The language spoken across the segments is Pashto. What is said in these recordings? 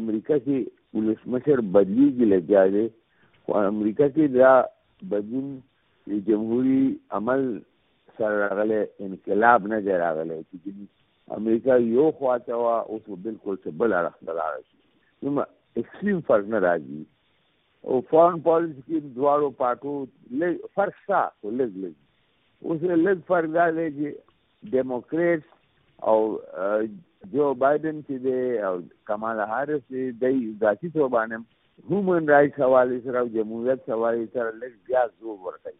امریکا کې ولسمشر بدلیږي لګیا دی خو امریکا کې دا بدلون د جمهوري عمل سره راغلی انقلاب نه دی راغلی چې امریکا یو خوا ته وه اوس به بلکل څه بل اړخ ته لاړه شي نو اکسټریم فرق نه راځي او فارن پالیسي کې دواړو پارټو فرق شته خو لږ لږ اوس لږ فرق دا دی چې ډیموکریټس او جو بایډن چې دی او کمالا هارس دی د ذاتی تو باندې هیومن رائټس حواله سره او جمهوریت حواله سره لږ زیات زور ورکړي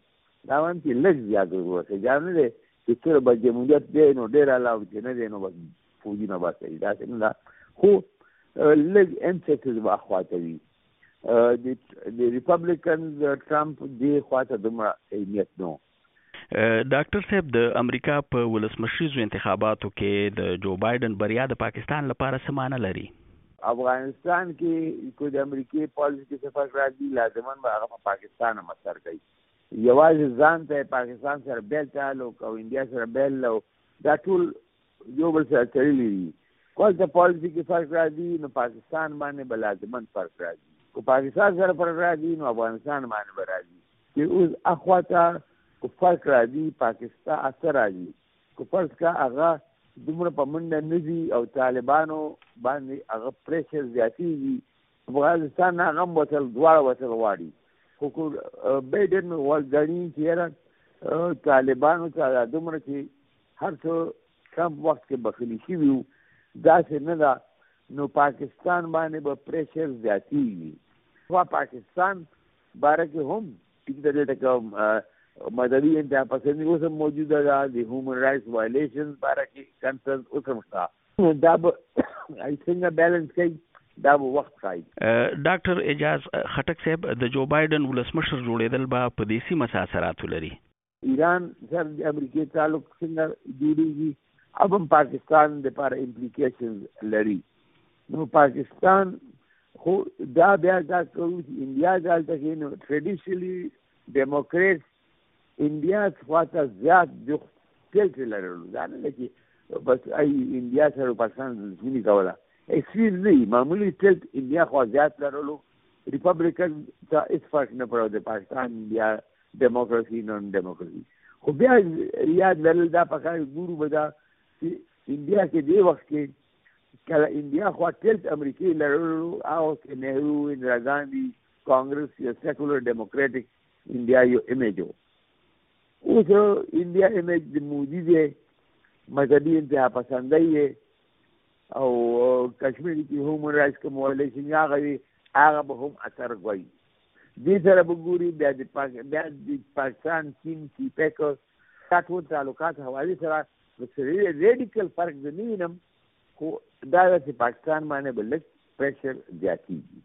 دا وان چې لږ زیات زور ورکړي دا نه دی چې تر به جمهوریت دی نو ډیر علاوه چې نه دی نو بس فوجي نه بس دا څنګه دا خو لږ امپسس به خواته وي د ریپبلیکن ترامپ دی خواته دومره اهمیت نه ډاکټر صاحب د امریکا په ولسمشریزو انتخاباتو کې د جو بایډن بریا د پاکستان لپاره څه معنی لري؟ افغانستان کې کو د امریکې پالیسي کې څه فرق راځي لازما به هغه په پاکستان هم اثر کوي یوازې ځان ته پاکستان سره بیل تعلق او انډیا سره بیل او دا ټول یو بل سره تړلي دي خو هلته پالیسي کې فرق راځي نو پاکستان باندې به لازما فرق راځي که پاکستان سره فرق راځي نو افغانستان باندې به راځي چې اوس اخوا ته که فرق راځي پاکستان اته راځي که فرض کړه هغه دومره په منډه نه دي او طالبانو باندې هغه پریشر زیاتېږي افغانستان نه هغه هم وتل دواړه وتل غواړي خو که بایډن وګڼي چې یاره طالبانو ته دا دومره چې هر څه ټرمپ وخت کې بخښلي شوي وو داسې نه ده نو پاکستان باندې به پریشر زیاتیږي خو پاکستان باره کې هم ټیک د دې ټکه مدني انتها پسندي اوس هم موجوده ده د هیومن رائټس وایلیشنز باره کې کنسرن اوس هم شته دا به څنګه بیلنس کوي دا به وخت ښایي ډاکټر اعجاز خټک صاحب د جو بایډن ولسمشر جوړېدل به په دې سیمه څه اثرات ولري ایران سره د امریکې تعلق څنګه جوړیږي او هم پاکستان د لپاره امپلیکیشن لري نو پاکستان خو دا بیا دا کوي چې انډیا دلته کې نو ټریډیشنلی ډیموکریټ انډیا خواته زیات جوخت تلت لرلو دا نه چې بس ای انډیا سره پاکستان ځینی کوله اکسیز نه معمولی تلت انډیا خوا زیات لرلو ریپبلکن ته هیڅ فرق نه پرو د پاکستان بیا دیموکراسي نن دیموکراسي خو بیا یاد لرل دا پکار ګورو به دا چې انډیا کې دی وخت کې کله انډیا خو ټیلټ امریکای لرلو او کې نهرو اندرا ګاندی کانګرس یا سیکولر ډیموکراټک انډیا یو امیج وو اوس انډیا امیج د مودي دی مذهبي انتها پسندۍ او کشمیر کې هم رایس کوم ویلی شي هغه وي هغه به هم اثر کوي دې سره به ګوري بیا د بیا د پاکستان چین سی پیک دا ټول تعلقات حواله سره د سری ریډیکل فرق د نینم خو دا چې پاکستان باندې بلک پریشر زیاتیږي